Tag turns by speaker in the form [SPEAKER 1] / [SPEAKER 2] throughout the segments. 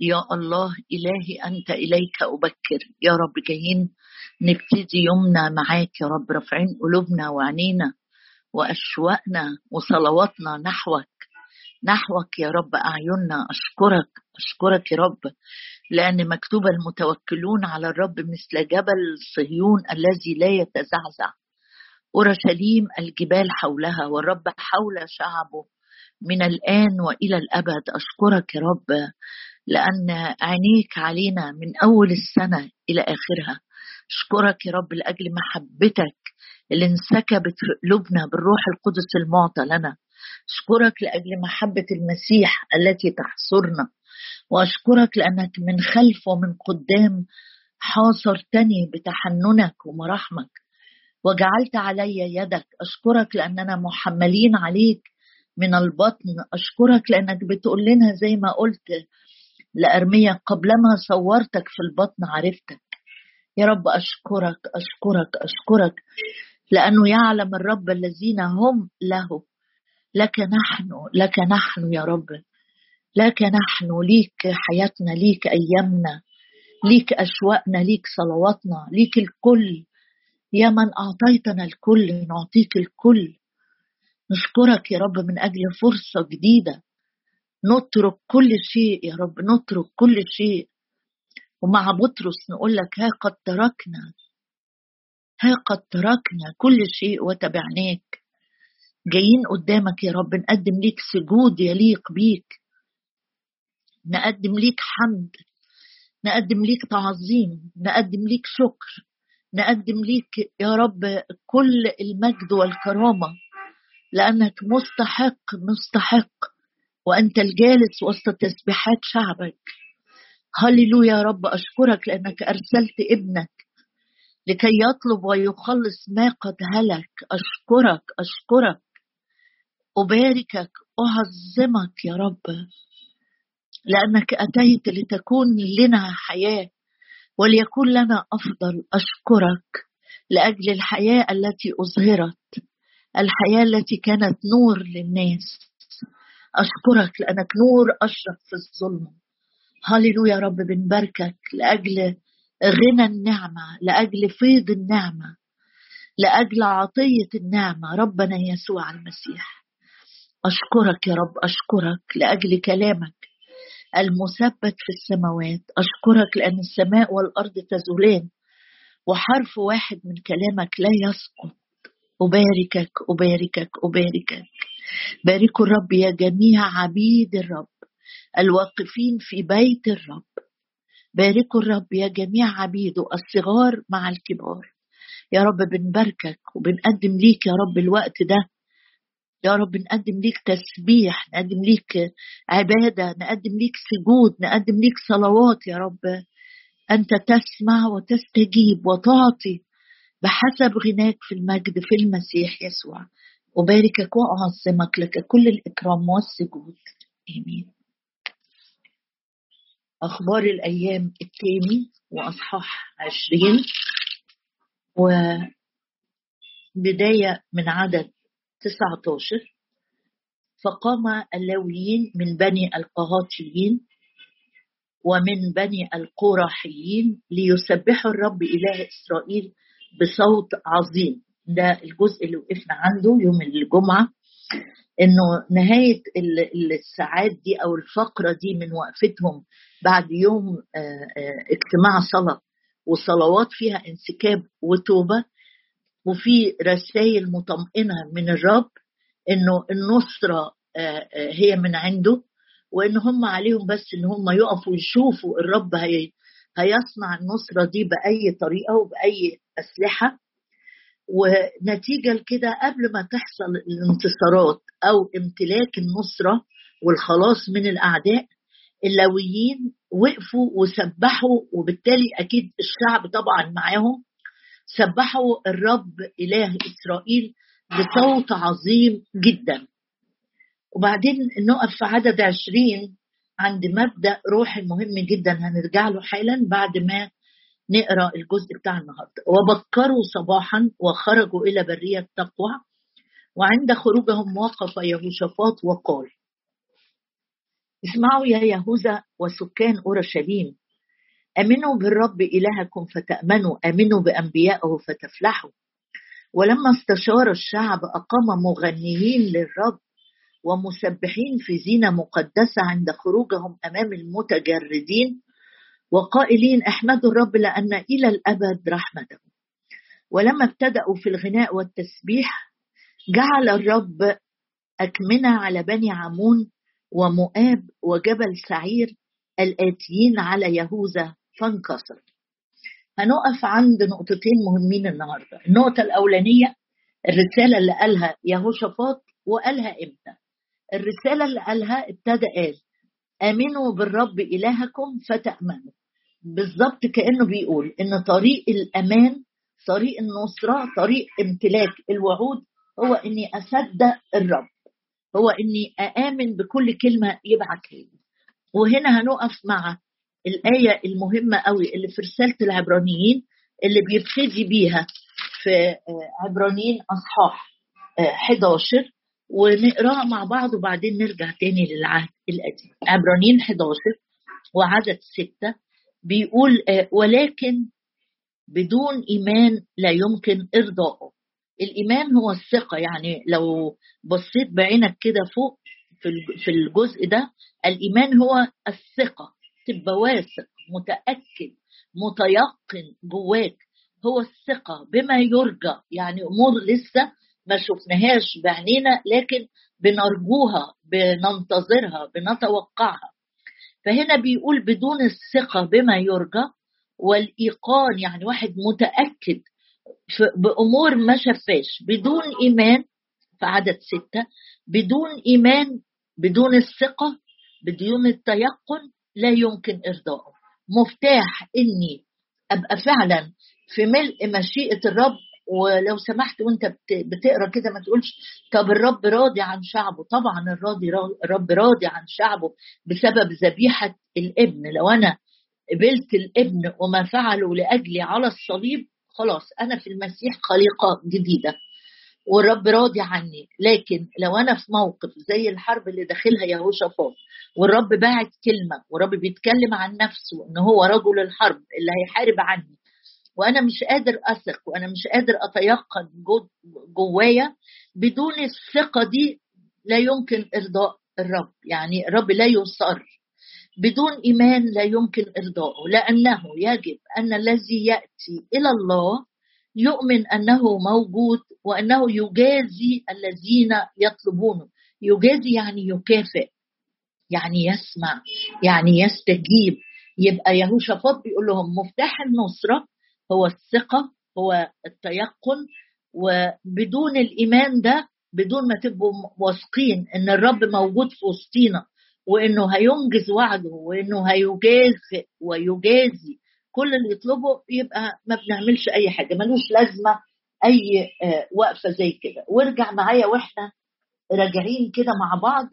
[SPEAKER 1] يا الله إلهي أنت إليك أبكر. يا رب جايين نبتدي يومنا معاك يا رب رافعين قلوبنا وعينينا وأشواقنا وصلواتنا نحوك. نحوك يا رب أعيننا. أشكرك أشكرك يا رب لأن مكتوب المتوكلون على الرب مثل جبل صهيون الذي لا يتزعزع. أورشليم الجبال حولها والرب حول شعبه من الآن وإلى الأبد. أشكرك يا رب. لأن عينيك علينا من أول السنة إلى آخرها. أشكرك يا رب لأجل محبتك اللي انسكبت في قلوبنا بالروح القدس المعطى لنا. أشكرك لأجل محبة المسيح التي تحصرنا. وأشكرك لأنك من خلف ومن قدام حاصرتني بتحننك ومراحمك وجعلت علي يدك. أشكرك لأننا محملين عليك من البطن. أشكرك لأنك بتقول لنا زي ما قلت لأرمية قبلما صورتك في البطن عرفتك. يا رب أشكرك أشكرك أشكرك لأنه يعلم الرب الذين هم له. لك نحن لك نحن يا رب. لك نحن ليك حياتنا ليك أيامنا ليك أشواقنا ليك صلواتنا ليك الكل. يا من أعطيتنا الكل نعطيك الكل. نشكرك يا رب من أجل فرصة جديدة. نترك كل شيء يا رب نترك كل شيء. ومع بطرس نقول لك ها قد تركنا ها قد تركنا كل شيء وتبعناك. جايين قدامك يا رب نقدم ليك سجود يليق بيك. نقدم ليك حمد نقدم ليك تعظيم نقدم ليك شكر نقدم ليك يا رب كل المجد والكرامة لأنك مستحق مستحق. وأنت الجالس وسط تسبيحات شعبك. هللويا يا رب أشكرك لأنك أرسلت ابنك لكي يطلب ويخلص ما قد هلك. أشكرك أشكرك. أباركك أعظمك يا رب لأنك أتيت لتكون لنا حياة وليكن لنا أفضل. أشكرك لأجل الحياة التي أظهرت الحياة التي كانت نور للناس. أشكرك لأنك نور اشرق في الظلمه هللويا يا رب بنباركك لأجل غنى النعمة لأجل فيض النعمة لأجل عطية النعمة ربنا يسوع المسيح. أشكرك يا رب أشكرك لأجل كلامك المثبت في السماوات. أشكرك لأن السماء والأرض تزولان وحرف واحد من كلامك لا يسقط. أباركك أباركك أباركك. باركوا الرب يا جميع عبيد الرب الواقفين في بيت الرب. باركوا الرب يا جميع عبيده الصغار مع الكبار. يا رب بنباركك وبنقدم ليك يا رب الوقت ده. يا رب نقدم ليك تسبيح نقدم ليك عبادة نقدم ليك سجود نقدم ليك صلوات يا رب. أنت تسمع وتستجيب وتعطي بحسب غناك في المجد في المسيح يسوع. أباركك وأعظمك لك كل الإكرام والسجود آمين. أخبار الأيام الثاني وأصحاح عشرين. وبداية من عدد 19 فقام اللاويين من بني القهاتيين ومن بني القراحيين ليسبحوا الرب إله إسرائيل بصوت عظيم. ده الجزء اللي وقفنا عنده يوم الجمعة إنه نهاية الساعات دي أو الفقرة دي من وقفتهم بعد يوم آه، آه، اجتماع صلاة وصلوات فيها انسكاب وتوبة وفي رسائل مطمئنة من الرب إنه النصرة آه، هي من عنده وإن هم عليهم بس إن هم يقفوا يشوفوا الرب هي هيصنع النصرة دي بأي طريقة وبأي أسلحة. ونتيجة لكده قبل ما تحصل الانتصارات أو امتلاك النصرة والخلاص من الأعداء اللاويين وقفوا وسبحوا وبالتالي أكيد الشعب طبعا معاهم سبحوا الرب إله إسرائيل بصوت عظيم جدا. وبعدين نقف في عدد عشرين عند مبدأ روحي مهم جدا هنرجع له حالا بعد ما نقرأ الجزء بتاع النهارده. وبكروا صباحا وخرجوا إلى برية تقوى وعند خروجهم وقف يهوشافاط وقال اسمعوا يا يهوذا وسكان أورشليم. آمنوا بالرب إلهكم فتأمنوا آمنوا بانبيائه فتفلحوا. ولما استشار الشعب أقام مغنيين للرب ومسبحين في زينة مقدسة عند خروجهم أمام المتجردين وقائلين احمدوا الرب لأن إلى الأبد رحمته. ولما ابتدأوا في الغناء والتسبيح جعل الرب أكمنة على بني عمون ومؤاب وجبل سعير الآتيين على يهوذا فانكسر. هنقف عند نقطتين مهمين النهارده. النقطة الأولانية الرسالة اللي قالها يهوشافاط وقالها إمتى الرسالة اللي قالها ابتدى قال آمنوا بالرب إلهكم فتأمنوا. بالظبط كأنه بيقول إن طريق الأمان طريق النصرة طريق امتلاك الوعود هو إني أصدق الرب هو إني أآمن بكل كلمة يبعتها لي. وهنا هنقف مع الآية المهمة قوي اللي في رسالة العبرانيين اللي بيبتدي بيها في آه، عبرانيين أصحاح 11 آه، ونقراها مع بعض وبعدين نرجع تاني للعهد القديم. عبرانيين 11 وعدد ستة. بيقول آه، ولكن بدون إيمان لا يمكن إرضائه الإيمان هو الثقة يعني لو بصيت بعينك كده فوق في الجزء ده الإيمان هو الثقة تبقى واثق متأكد متيقن جواك هو الثقة بما يرجى يعني أمور لسه ما شفناهاش بعينينا لكن بنرجوها بننتظرها بنتوقعها. فهنا بيقول بدون الثقة بما يرجى والإيقان يعني واحد متأكد بأمور ما شافاش بدون إيمان في عدد ستة بدون إيمان بدون الثقة بدون التيقن لا يمكن إرضائه مفتاح إني أبقى فعلا في ملء مشيئة الرب ولو سمحت وانت بتقرا كده ما تقولش طب الرب راضي عن شعبه. طبعا الراضي الرب راضي عن شعبه بسبب ذبيحة الابن. لو أنا قبلت الابن وما فعله لأجلي على الصليب خلاص أنا في المسيح خليقه جديدة. والرب راضي عني. لكن لو أنا في موقف زي الحرب اللي داخلها يهوشافاط والرب باعت كلمة والرب بيتكلم عن نفسه إن هو رجل الحرب اللي هيحارب عني وأنا مش قادر أثق وأنا مش قادر أتيقن جوايا بدون الثقة دي لا يمكن إرضاء الرب يعني الرب لا يصر بدون إيمان لا يمكن ارضائه لأنه يجب أن الذي يأتي إلى الله يؤمن أنه موجود وأنه يجازي الذين يطلبونه. يجازي يعني يكافئ يعني يسمع يعني يستجيب. يبقى يهوشافاط بيقول لهم مفتاح النصرة هو الثقة هو التيقن وبدون الإيمان ده بدون ما تبقوا واثقين إن الرب موجود في وسطينا وإنه هينجز وعده وإنه هيجازي ويجازي كل اللي يطلبه يبقى ما بنعملش أي حاجة ملوش لازمة أي آه، وقفة زي كده. وارجع معايا وإحنا راجعين كده مع بعض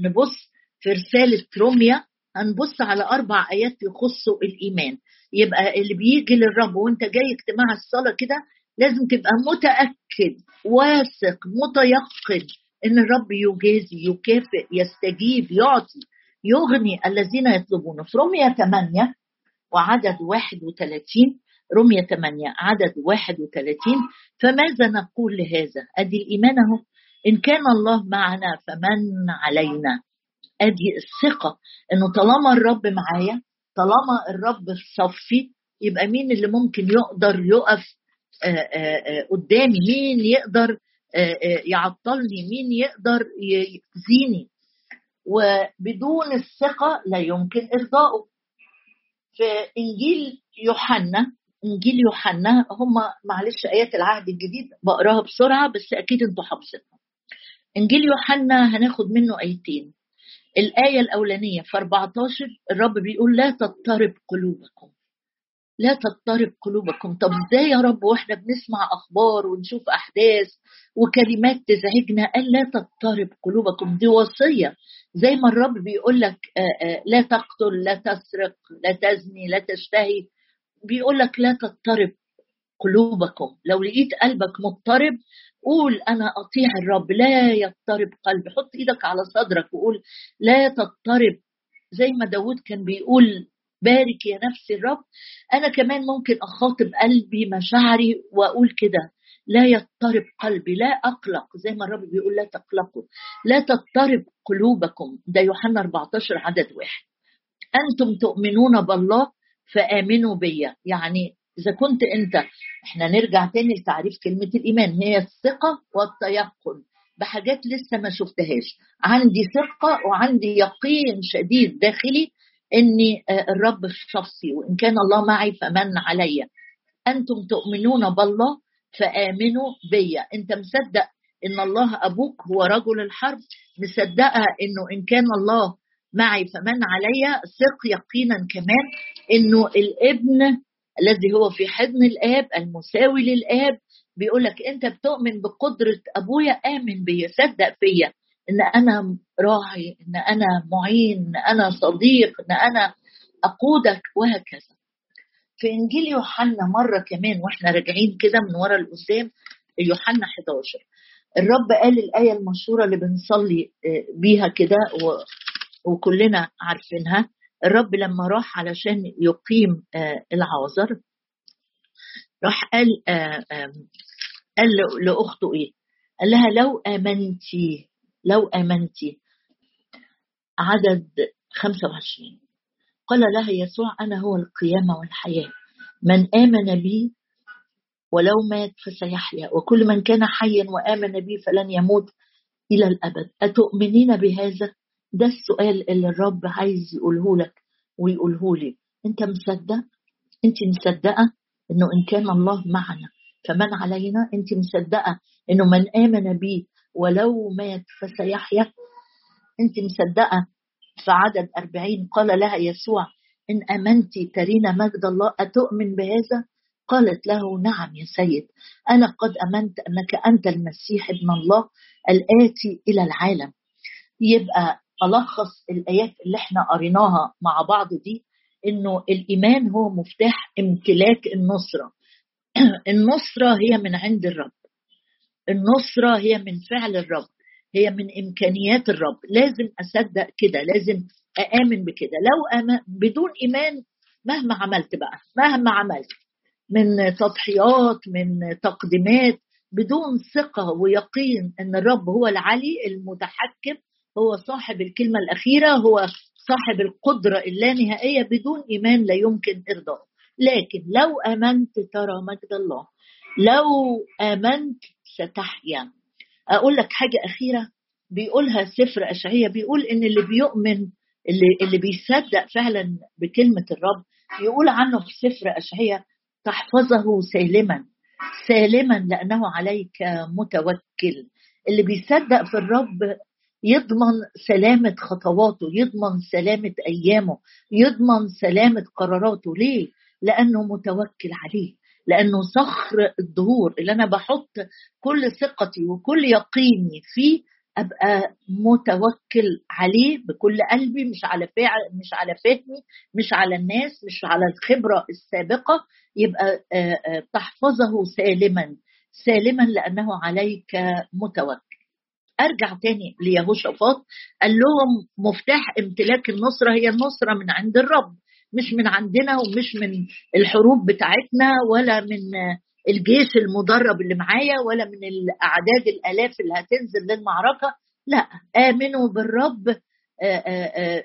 [SPEAKER 1] نبص في رسالة روميا هنبص على أربع آيات يخصوا الإيمان. يبقى اللي بيجي للرب وانت جاي اجتماع الصلاة كده لازم تبقى متأكد واثق متيقن إن الرب يجازي يكافئ يستجيب يعطي يغني الذين يطلبونه في روميا 8 وعدد 31 رمية 8 عدد 31 فماذا نقول لهذا؟ أدي الإيمان أهو. إن كان الله معنا فمن علينا. ادي الثقة إنه طالما الرب معايا طالما الرب في صفي يبقى مين اللي ممكن يقدر يقف آه، آه، آه، قدامي؟ مين يقدر يعطلني؟ مين يقدر يأذيني وبدون الثقة لا يمكن إرضائه في إنجيل يوحنا إنجيل يوحنا هم معلش آيات العهد الجديد بقراها بسرعة بس أكيد أنتوا حافظينها. إنجيل يوحنا هناخد منه آيتين. الآية الأولانية في 14 الرب بيقول لا تضطرب قلوبكم. لا تضطرب قلوبكم. طب إزاي يا رب وإحنا بنسمع أخبار ونشوف أحداث وكلمات تزعجنا؟ قال لا تضطرب قلوبكم. دي وصية. زي ما الرب بيقول لك آه، آه، لا تقتل لا تسرق لا تزني لا تشتهي. بيقول لك لا تضطرب قلوبكم. لو لقيت قلبك مضطرب قول أنا أطيع الرب لا يضطرب قلبي حط إيدك على صدرك وقول لا تضطرب. زي ما داود كان بيقول بارك يا نفسي الرب. أنا كمان ممكن أخاطب قلبي مشاعري وأقول كده. لا يضطرب قلبي لا أقلق. زي ما الرب بيقول لا تقلقوا. لا تضطرب قلوبكم. ده يوحنا 14 عدد واحد. أنتم تؤمنون بالله فآمنوا بيا يعني إذا كنت أنت إحنا نرجع تاني لتعريف كلمة الإيمان. هي الثقة والتيقن بحاجات لسه ما شفتهاش. عندي ثقة وعندي يقين شديد داخلي إني آه، الرب الشخصي وإن كان الله معي فمن علي. أنتم تؤمنون بالله فآمنوا بيا. أنت مصدق إن الله أبوك هو رجل الحرب؟ مصدقه إنه إن كان الله معي فمن علي؟ ثق يقينا كمان إنه الابن الذي هو في حضن الآب المساوي للآب. بيقول لك أنت بتؤمن بقدرة أبويا آمن بيا صدق فيا. إن أنا راعي إن أنا معين إن أنا صديق إن أنا أقودك وهكذا. في إنجيل يوحنا مرة كمان وإحنا راجعين كده من ورا لقدام يوحنا 11 الرب قال الآية المشهورة اللي بنصلي آه، بيها كده وكلنا عارفينها. الرب لما راح علشان يقيم آه، العازر راح قال آه، قال لأخته إيه؟ قال لها لو امنتي لو امنتي عدد 25 قال لها يسوع أنا هو القيامة والحياة. من آمن بي ولو مات فسيحيا وكل من كان حيا وآمن بي فلن يموت إلى الأبد. أتؤمنين بهذا؟ ده السؤال اللي الرب عايز يقوله لك ويقوله لي. انت مصدق؟ انت مصدقة انه ان كان الله معنا؟ فمن علينا؟ انت مصدقة انه من آمن بي ولو مات فسيحيا؟ انت مصدقة؟ في عدد أربعين قال لها يسوع إن أمنت ترين مجد الله أتؤمن بهذا؟ قالت له نعم يا سيد أنا قد أمنت أنك أنت المسيح ابن الله الآتي إلى العالم. يبقى ألخص الآيات اللي إحنا قريناها مع بعض دي إنه الإيمان هو مفتاح امتلاك النصرة. النصرة هي من عند الرب. النصرة هي من فعل الرب. هي من إمكانيات الرب. لازم أصدق كده لازم أآمن بكده. لو أما بدون إيمان مهما عملت بقى مهما عملت من تضحيات من تقديمات بدون ثقة ويقين أن الرب هو العلي المتحكم هو صاحب الكلمة الأخيرة هو صاحب القدرة اللانهائية بدون إيمان لا يمكن إرضاء لكن لو آمنت ترى مجد الله. لو آمنت ستحيا. أقول لك حاجة أخيرة. بيقولها سفر أشعية. بيقول إن اللي بيؤمن اللي, اللي بيصدق فعلا بكلمة الرب يقول عنه في سفر أشعية تحفظه سالما. سالما لأنه عليك متوكل. اللي بيصدق في الرب يضمن سلامة خطواته يضمن سلامة أيامه يضمن سلامة قراراته. ليه؟ لأنه متوكل عليه لأنه صخر الظهور اللي أنا بحط كل ثقتي وكل يقيني فيه أبقى متوكل عليه بكل قلبي مش على فعل مش على فهمي مش على الناس مش على الخبرة السابقة. يبقى تحفظه سالما سالما لأنه عليك متوكل. أرجع تاني ليهوشافاط قال لهم مفتاح امتلاك النصره هي النصره من عند الرب مش من عندنا ومش من الحروب بتاعتنا ولا من الجيش المدرب اللي معايا ولا من الأعداد الآلاف اللي هتنزل للمعركة. لا آمنوا بالرب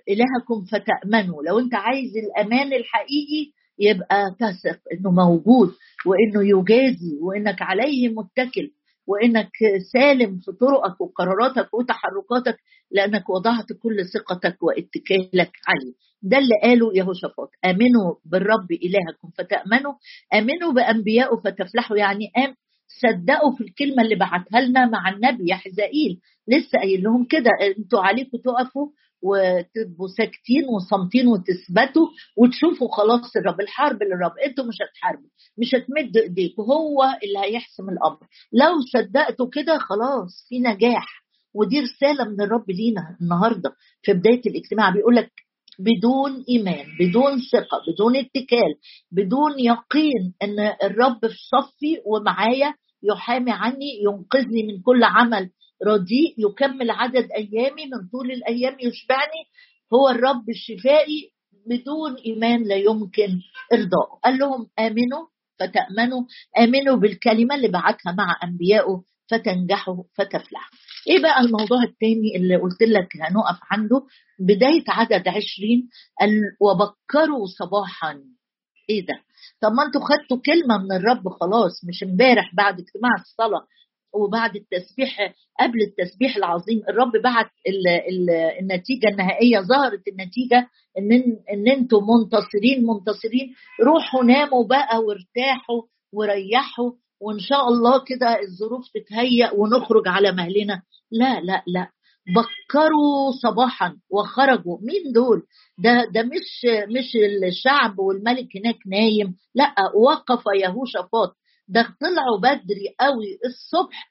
[SPEAKER 1] إلهكم فتأمنوا. لو أنت عايز الأمان الحقيقي يبقى تثق إنه موجود وإنه يجازي وإنك عليه متكل. وإنك سالم في طرقك وقراراتك وتحركاتك لأنك وضعت كل ثقتك واتكالك عليه. ده اللي قاله يهوشافاط. آمنوا بالرب إلهكم فتأمنوا. آمنوا بانبيائه فتفلحوا. يعني آم صدقوا في الكلمة اللي بعتها لنا مع النبي يا حزائيل لسه قايل لهم كده. أنتوا عليكم تقفوا وتبقوا ساكتين وصامتين وتثبتوا وتشوفوا خلاص الرب الحرب للرب أنتوا مش هتحاربوا مش هتمدوا ايديكم هو اللي هيحسم الأمر. لو صدقتوا كده خلاص في نجاح ودي رسالة من الرب لينا النهارده في بداية الاجتماع. بيقول لك بدون إيمان بدون ثقة بدون اتكال بدون يقين إن الرب في صفي ومعايا يحامي عني ينقذني من كل عمل رديء يكمل عدد أيامي من طول الأيام يشبعني. هو الرب الشفائي بدون إيمان لا يمكن ارضائه قال لهم آمنوا فتأمنوا آمنوا بالكلمة اللي بعتها مع انبيائه فتنجحوا فتفلحوا. إيه بقى الموضوع الثاني اللي قلت لك هنقف عنده؟ بداية عدد عشرين وبكروا صباحا. إيه ده؟ طب ما أنتوا خدتوا كلمة من الرب خلاص مش امبارح بعد اجتماع الصلاة. وبعد التسبيح قبل التسبيح العظيم الرب بعت ال ال النتيجة النهائية ظهرت النتيجة إن إن أنتم منتصرين منتصرين. روحوا ناموا بقى وارتاحوا وريحوا وإن شاء الله كده الظروف تتهيأ ونخرج على مهلنا. لا لا لا. بكروا صباحا وخرجوا. مين دول؟ ده ده مش مش الشعب والملك هناك نايم. لا وقف يهوشافاط. ده طلعوا بدري قوي الصبح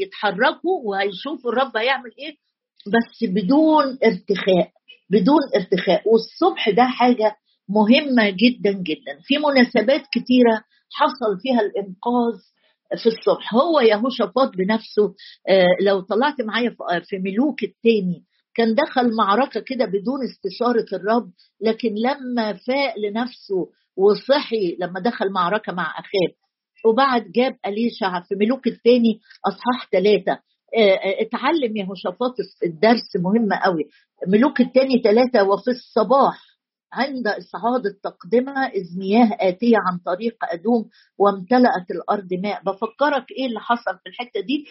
[SPEAKER 1] يتحركوا وهيشوفوا الرب هيعمل إيه. بس بدون ارتخاء بدون ارتخاء. والصبح ده حاجة مهمة جدا جدا. في مناسبات كتيرة حصل فيها الإنقاذ في الصبح. هو يهوشافاط بنفسه آه، لو طلعت معايا في ملوك التاني كان دخل معركة كده بدون استشارة الرب لكن لما فاق لنفسه وصحي لما دخل معركة مع اخاه وبعد جاب أليشع في ملوك الثاني أصحاح ثلاثة آه، آه، اتعلم يهوشافاط الدرس مهم قوي. ملوك الثاني ثلاثة وفي الصباح عند إصعاد التقدمة إذ مياه آتية عن طريق أدوم وامتلأت الأرض ماء. بفكرك إيه اللي حصل في الحتة دي؟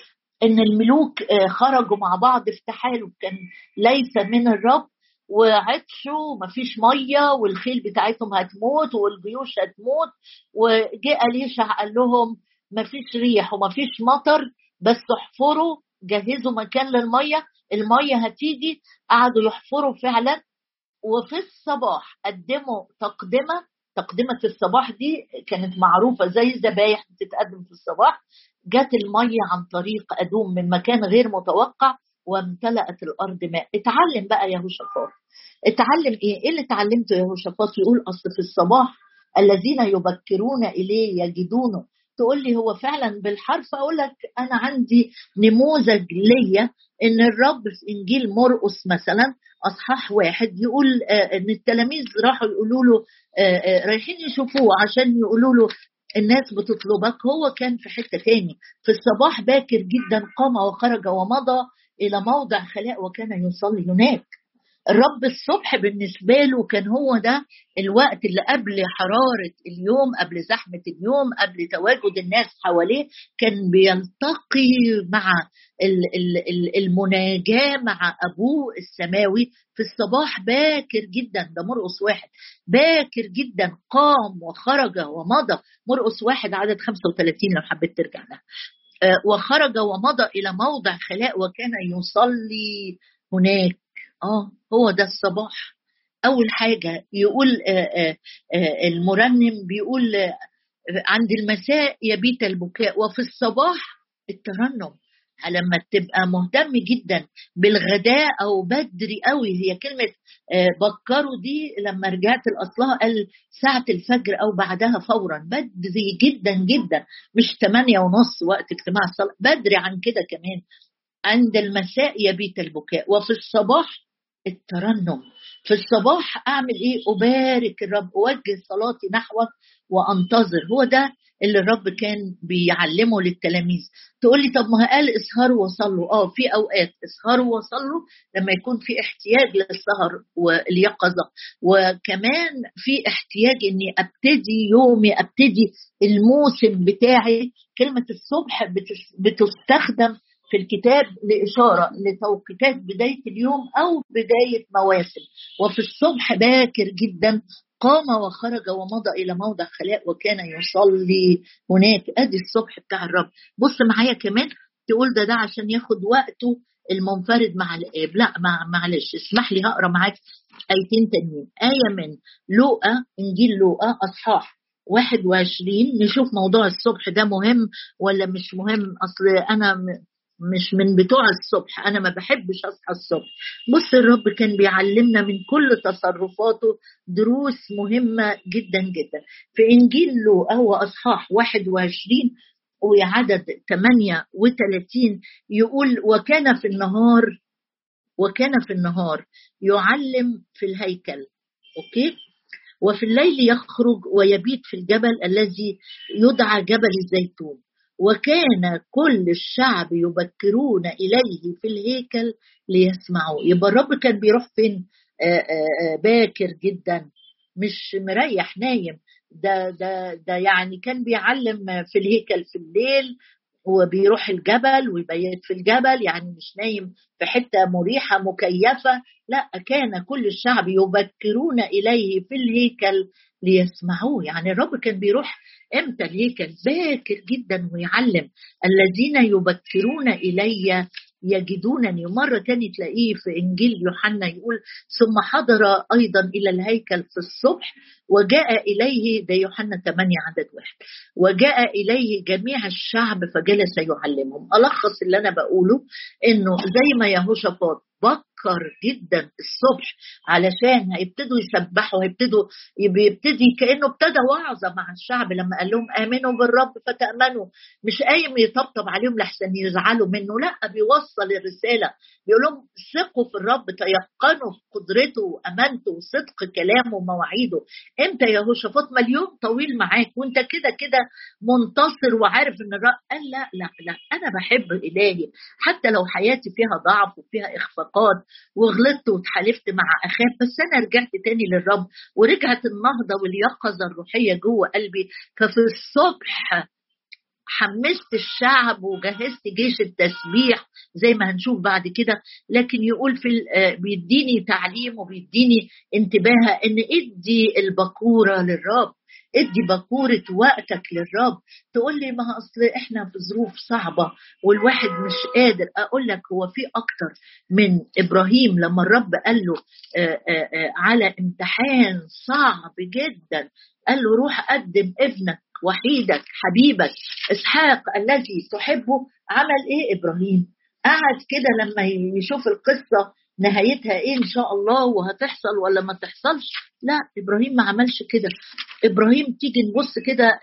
[SPEAKER 1] إن الملوك آه، خرجوا مع بعض في تحالف كان ليس من الرب وعطشوا مفيش مية والخيل بتاعتهم هتموت والجيوش هتموت. وجاء أليشع قال لهم مفيش ريح ومفيش مطر بس احفروا جهزوا مكان للمية المية هتيجي. قعدوا يحفروا فعلا. وفي الصباح قدموا تقدمة. تقدمة الصباح دي كانت معروفة زي الذبايح بتتقدم في الصباح. جت المية عن طريق أدوم من مكان غير متوقع وامتلأت الأرض ماء. اتعلم بقى يا هوشافاط. اتعلم إيه؟ إيه اللي اتعلمته يا هوشافاط؟ يقول أصل في الصباح الذين يبكرون إليه يجدونه. تقول لي هو فعلا بالحرف؟ أقول لك أنا عندي نموذج ليا إن الرب في إنجيل مرقس مثلا أصحاح واحد يقول آه، إن التلاميذ راحوا يقولوا له آه، آه، رايحين يشوفوه عشان يقولوا له الناس بتطلبك. هو كان في حتة تاني. في الصباح باكر جدا قام وخرج ومضى إلى موضع خلاء وكان يصلي هناك. الرب الصبح بالنسبة له كان هو ده الوقت اللي قبل حرارة اليوم قبل زحمة اليوم قبل تواجد الناس حواليه كان بيلتقي مع المناجاة مع أبوه السماوي. في الصباح باكر جدا ده مرقص واحد. باكر جدا قام وخرج ومضى. مرقص واحد عدد 35 لو حبيت ترجع لها. آه، وخرج ومضى إلى موضع خلاء وكان يصلي هناك. آه هو ده الصباح. أول حاجة يقول آه، آه، آه، المرنم بيقول عند المساء يبيت البكاء. وفي الصباح الترنم. لما تبقى مهتم جدا بالغداء أو بدري قوي هي كلمة بكروا دي لما رجعت لاصلها قال ساعة الفجر أو بعدها فورا. بدري جدا جدا مش 8 ونص وقت اجتماع الصلاة. بدري عن كده كمان. عند المساء يبيت البكاء. وفي الصباح الترنم. في الصباح أعمل إيه؟ أبارك الرب أوجه صلاتي نحوه وأنتظر. هو ده اللي الرب كان بيعلمه للتلاميذ. تقول لي طب ما قال اسهروا وصلوا. آه في أوقات اسهروا وصلوا لما يكون في احتياج للسهر واليقظة. وكمان في احتياج إني أبتدي يومي أبتدي الموسم بتاعي. كلمة الصبح بتستخدم في الكتاب لإشارة لتوقيتات بداية اليوم أو بداية مواسم. وفي الصبح باكر جدا قام وخرج ومضى إلى موضع خلاء وكان يصلي هناك. أدي الصبح بتاع الرب. بص معايا كمان تقول ده ده عشان ياخد وقته المنفرد مع الآب. لا معلش اسمح لي هقرأ معاك آيتين تانيين. آية من لوقا إنجيل لوقا أصحاح 21 نشوف موضوع الصبح ده مهم ولا مش مهم؟ أصل أنا مش من بتوع الصبح أنا ما بحبش أصحى الصبح. بص الرب كان بيعلمنا من كل تصرفاته دروس مهمة جدا جدا. في إنجيل لوقا هو أصحاح 21 وعدد 38 يقول وكان في النهار وكان في النهار يعلم في الهيكل. okay؟ وفي الليل يخرج ويبيت في الجبل الذي يدعى جبل الزيتون. وكان كل الشعب يبكرون إليه في الهيكل ليسمعوا. يبقى الرب كان بيروح فين؟ آآ آآ باكر جدا. مش مريح نايم. ده ده ده يعني كان بيعلم في الهيكل في الليل وبيروح الجبل ويبيت في الجبل يعني مش نايم في حتة مريحة مكيفة. لا كان كل الشعب يبكرون إليه في الهيكل ليسمعوه. يعني الرب كان بيروح إمتى؟ الهيكل باكر جدا ويعلم. الذين يبكرون إلي يجدونني. مرة تاني تلاقيه في إنجيل يوحنا يقول ثم حضر أيضا إلى الهيكل في الصبح وجاء إليه ده يوحنا 8 عدد واحد وجاء إليه جميع الشعب فجلس يعلمهم. ألخص اللي أنا بقوله إنه زي ما يهوشافاط بكر جدا الصبح علشان هيبتدوا يسبحوا هيبتدوا بيبتدي كأنه ابتدى وعظة مع الشعب لما قال لهم آمنوا بالرب فتأمنوا. مش قايم يطبطب عليهم لحسن يزعلوا منه لا بيوصل الرسالة. بيقول لهم ثقوا في الرب تيقنوا في قدرته وأمانته وصدق كلامه ومواعيده. انت يا هوشافاط؟ مليون طويل معاك وأنت كده كده منتصر وعارف إن الرب قال لا لا لا أنا بحب إلهي. حتى لو حياتي فيها ضعف وفيها إخفاقات وغلطت واتحالفت مع أخاف بس أنا رجعت تاني للرب ورجعت النهضة واليقظة الروحية جوه قلبي. ففي الصبح حمست الشعب وجهزت جيش التسبيح زي ما هنشوف بعد كده لكن يقول في بيديني تعليم وبيديني انتباه إن إدي البكوره للرب. ادي بكورة وقتك للرب. تقول لي ما أصل إحنا في ظروف صعبة والواحد مش قادر. أقول لك هو في أكتر من إبراهيم لما الرب قال له آآ آآ على امتحان صعب جدا. قال له روح قدم ابنك وحيدك حبيبك إسحاق الذي تحبه. عمل إيه إبراهيم؟ قعد كده لما يشوف القصة نهايتها إيه إن شاء الله وهتحصل ولا ما تحصلش؟ لا إبراهيم ما عملش كده. إبراهيم تيجي نبص كده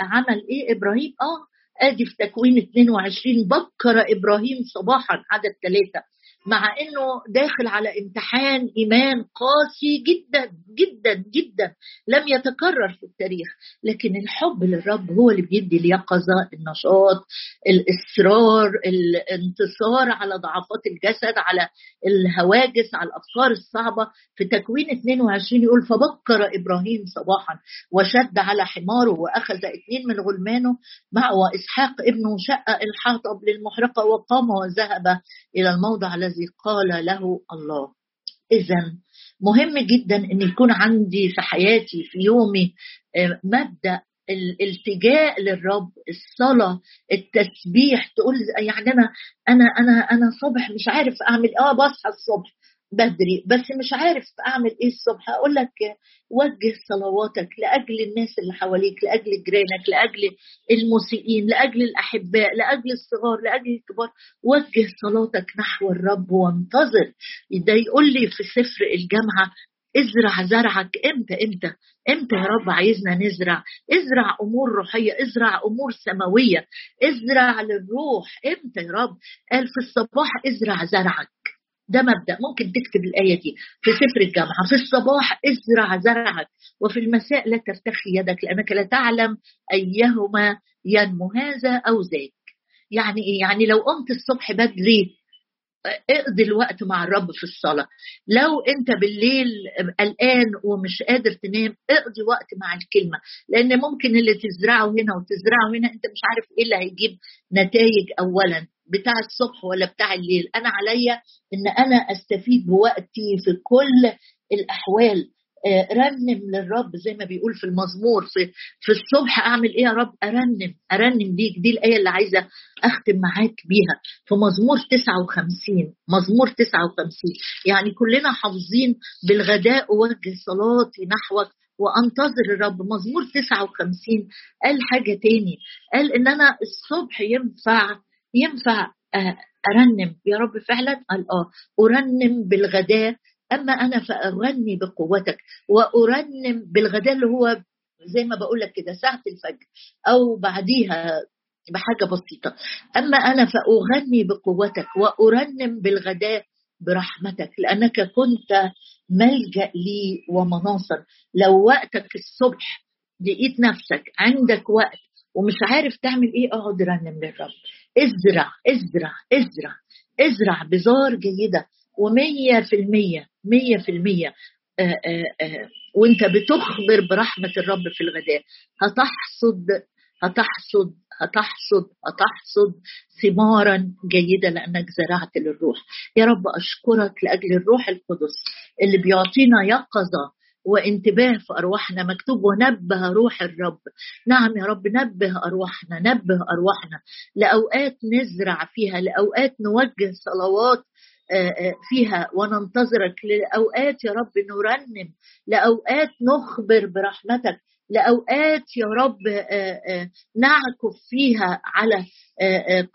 [SPEAKER 1] عمل إيه؟ إبراهيم آه آدي في تكوين 22 بكر إبراهيم صباحا عدد ثلاثة مع إنه داخل على امتحان ايمان قاسي جدا جدا جدا لم يتكرر في التاريخ. لكن الحب للرب هو اللي بيدي اليقظة النشاط الإصرار الانتصار على ضعفات الجسد على الهواجس على الافكار الصعبة. في تكوين 22 يقول فبكر إبراهيم صباحا وشد على حماره وأخذ اثنين من غلمانه معه وإسحاق ابنه شق الحاطب للمحرقة وقام وذهب إلى الموضع الذي الذي قال له الله. اذا مهم جدا إن يكون عندي في حياتي في يومي مبدأ الالتجاء للرب الصلاة التسبيح تقول يعني أنا أنا أنا أنا صبح مش عارف أعمل آه بصحى الصبح. بدري بس مش عارف أعمل إيه الصبح. أقول لك وجه صلواتك لأجل الناس اللي حواليك لأجل جيرانك لأجل المسيئين لأجل الأحباء لأجل الصغار لأجل الكبار. وجه صلاتك نحو الرب وانتظر. ده يقول لي في سفر الجامعة ازرع زرعك. إمتى إمتى؟ إمتى يا رب عايزنا نزرع؟ ازرع أمور روحية ازرع أمور سماوية ازرع للروح. إمتى يا رب؟ قال في الصباح ازرع زرعك. ده مبدأ. ممكن تكتب الآية دي. في سفر الجامعة في الصباح ازرع زرعك وفي المساء لا ترتخي يدك لأنك لا تعلم أيهما ينمو هذا أو ذاك. يعني إيه؟ يعني لو قمت الصبح بدري اقضي الوقت مع الرب في الصلاة. لو أنت بالليل قلقان ومش قادر تنام اقضي وقت مع الكلمة. لأن ممكن اللي تزرعه هنا وتزرعه هنا أنت مش عارف إيه اللي هيجيب نتائج اولا. بتاع الصبح ولا بتاع الليل. أنا عليا إن أنا أستفيد بوقتي في كل الأحوال. رنم للرب زي ما بيقول في المزمور في في الصبح أعمل إيه يا رب؟ أرنم أرنم ليك دي الآية اللي عايزة أختم معاك بيها. في مزمور 59 مزمور 59 يعني كلنا حافظين بالغداء وجه صلاتي نحوك وأنتظر الرب. مزمور 59 قال حاجة تاني. قال إن أنا الصبح ينفع ينفع أرنم. يا رب فعلا قال آه أرنم بالغداء أما أنا فاغني بقوتك وأرنم بالغداء اللي هو زي ما بقول لك كده ساعة الفجر أو بعديها بحاجة بسيطة. أما أنا فأغني بقوتك وأرنم بالغداء برحمتك لأنك كنت ملجأ لي ومناصر. لو وقتك الصبح لقيت نفسك عندك وقت ومش عارف تعمل إيه أقعد رنم للرب. إزرع إزرع إزرع. إزرع بذار جيدة. ومية في المية مية في المية. آه، آه، آه، وأنت بتخبر برحمة الرب في الغداء. هتحصد هتحصد هتحصد هتحصد ثمارا جيدة لأنك زرعت للروح. يا رب أشكرك لأجل الروح القدس اللي بيعطينا يقظة وانتباه في أرواحنا مكتوب ونبه روح الرب. نعم يا رب نبه أرواحنا نبه أرواحنا. لأوقات نزرع فيها لأوقات نوجه صلوات آه، آه، فيها وننتظرك. لأوقات يا رب نرنم لأوقات نخبر برحمتك. لأوقات يا رب نعكف فيها على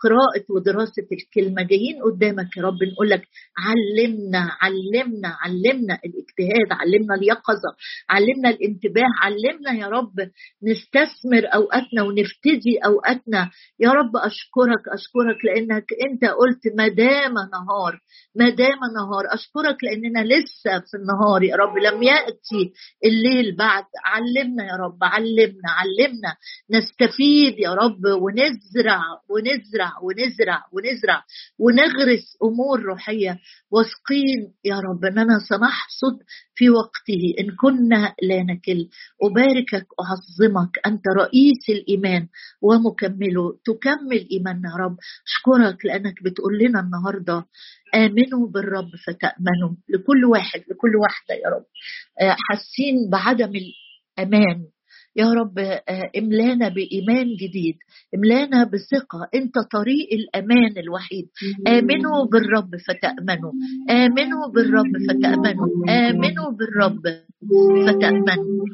[SPEAKER 1] قراءة ودراسة الكلمة. جايين قدامك يا رب نقول لك علمنا علمنا علمنا الاجتهاد علمنا اليقظة علمنا الانتباه علمنا يا رب نستثمر أوقاتنا ونفتدي أوقاتنا. يا رب أشكرك أشكرك لأنك أنت قلت ما دام نهار ما دام نهار. أشكرك لأننا لسه في النهار يا رب. لم يأتي الليل بعد. علمنا يا رب علمنا علمنا. نستفيد يا رب ونزرع ونزرع ونزرع ونزرع. ونغرس أمور روحية. واثقين يا رب أننا سنحصد في وقته. إن كنا لا نكل. أباركك اعظمك أنت رئيس الإيمان ومكمله تكمل إيماننا يا رب. أشكرك لأنك بتقول لنا النهارده آمنوا بالرب فتأمنوا. لكل واحد لكل واحدة يا رب. آه، حاسين بعدم الامان يا رب آه، املانا بإيمان جديد املانا بثقة. أنت طريق الأمان الوحيد. آمنوا بالرب فتأمنوا. آمنوا بالرب فتأمنوا. آمنوا بالرب فتأمنوا.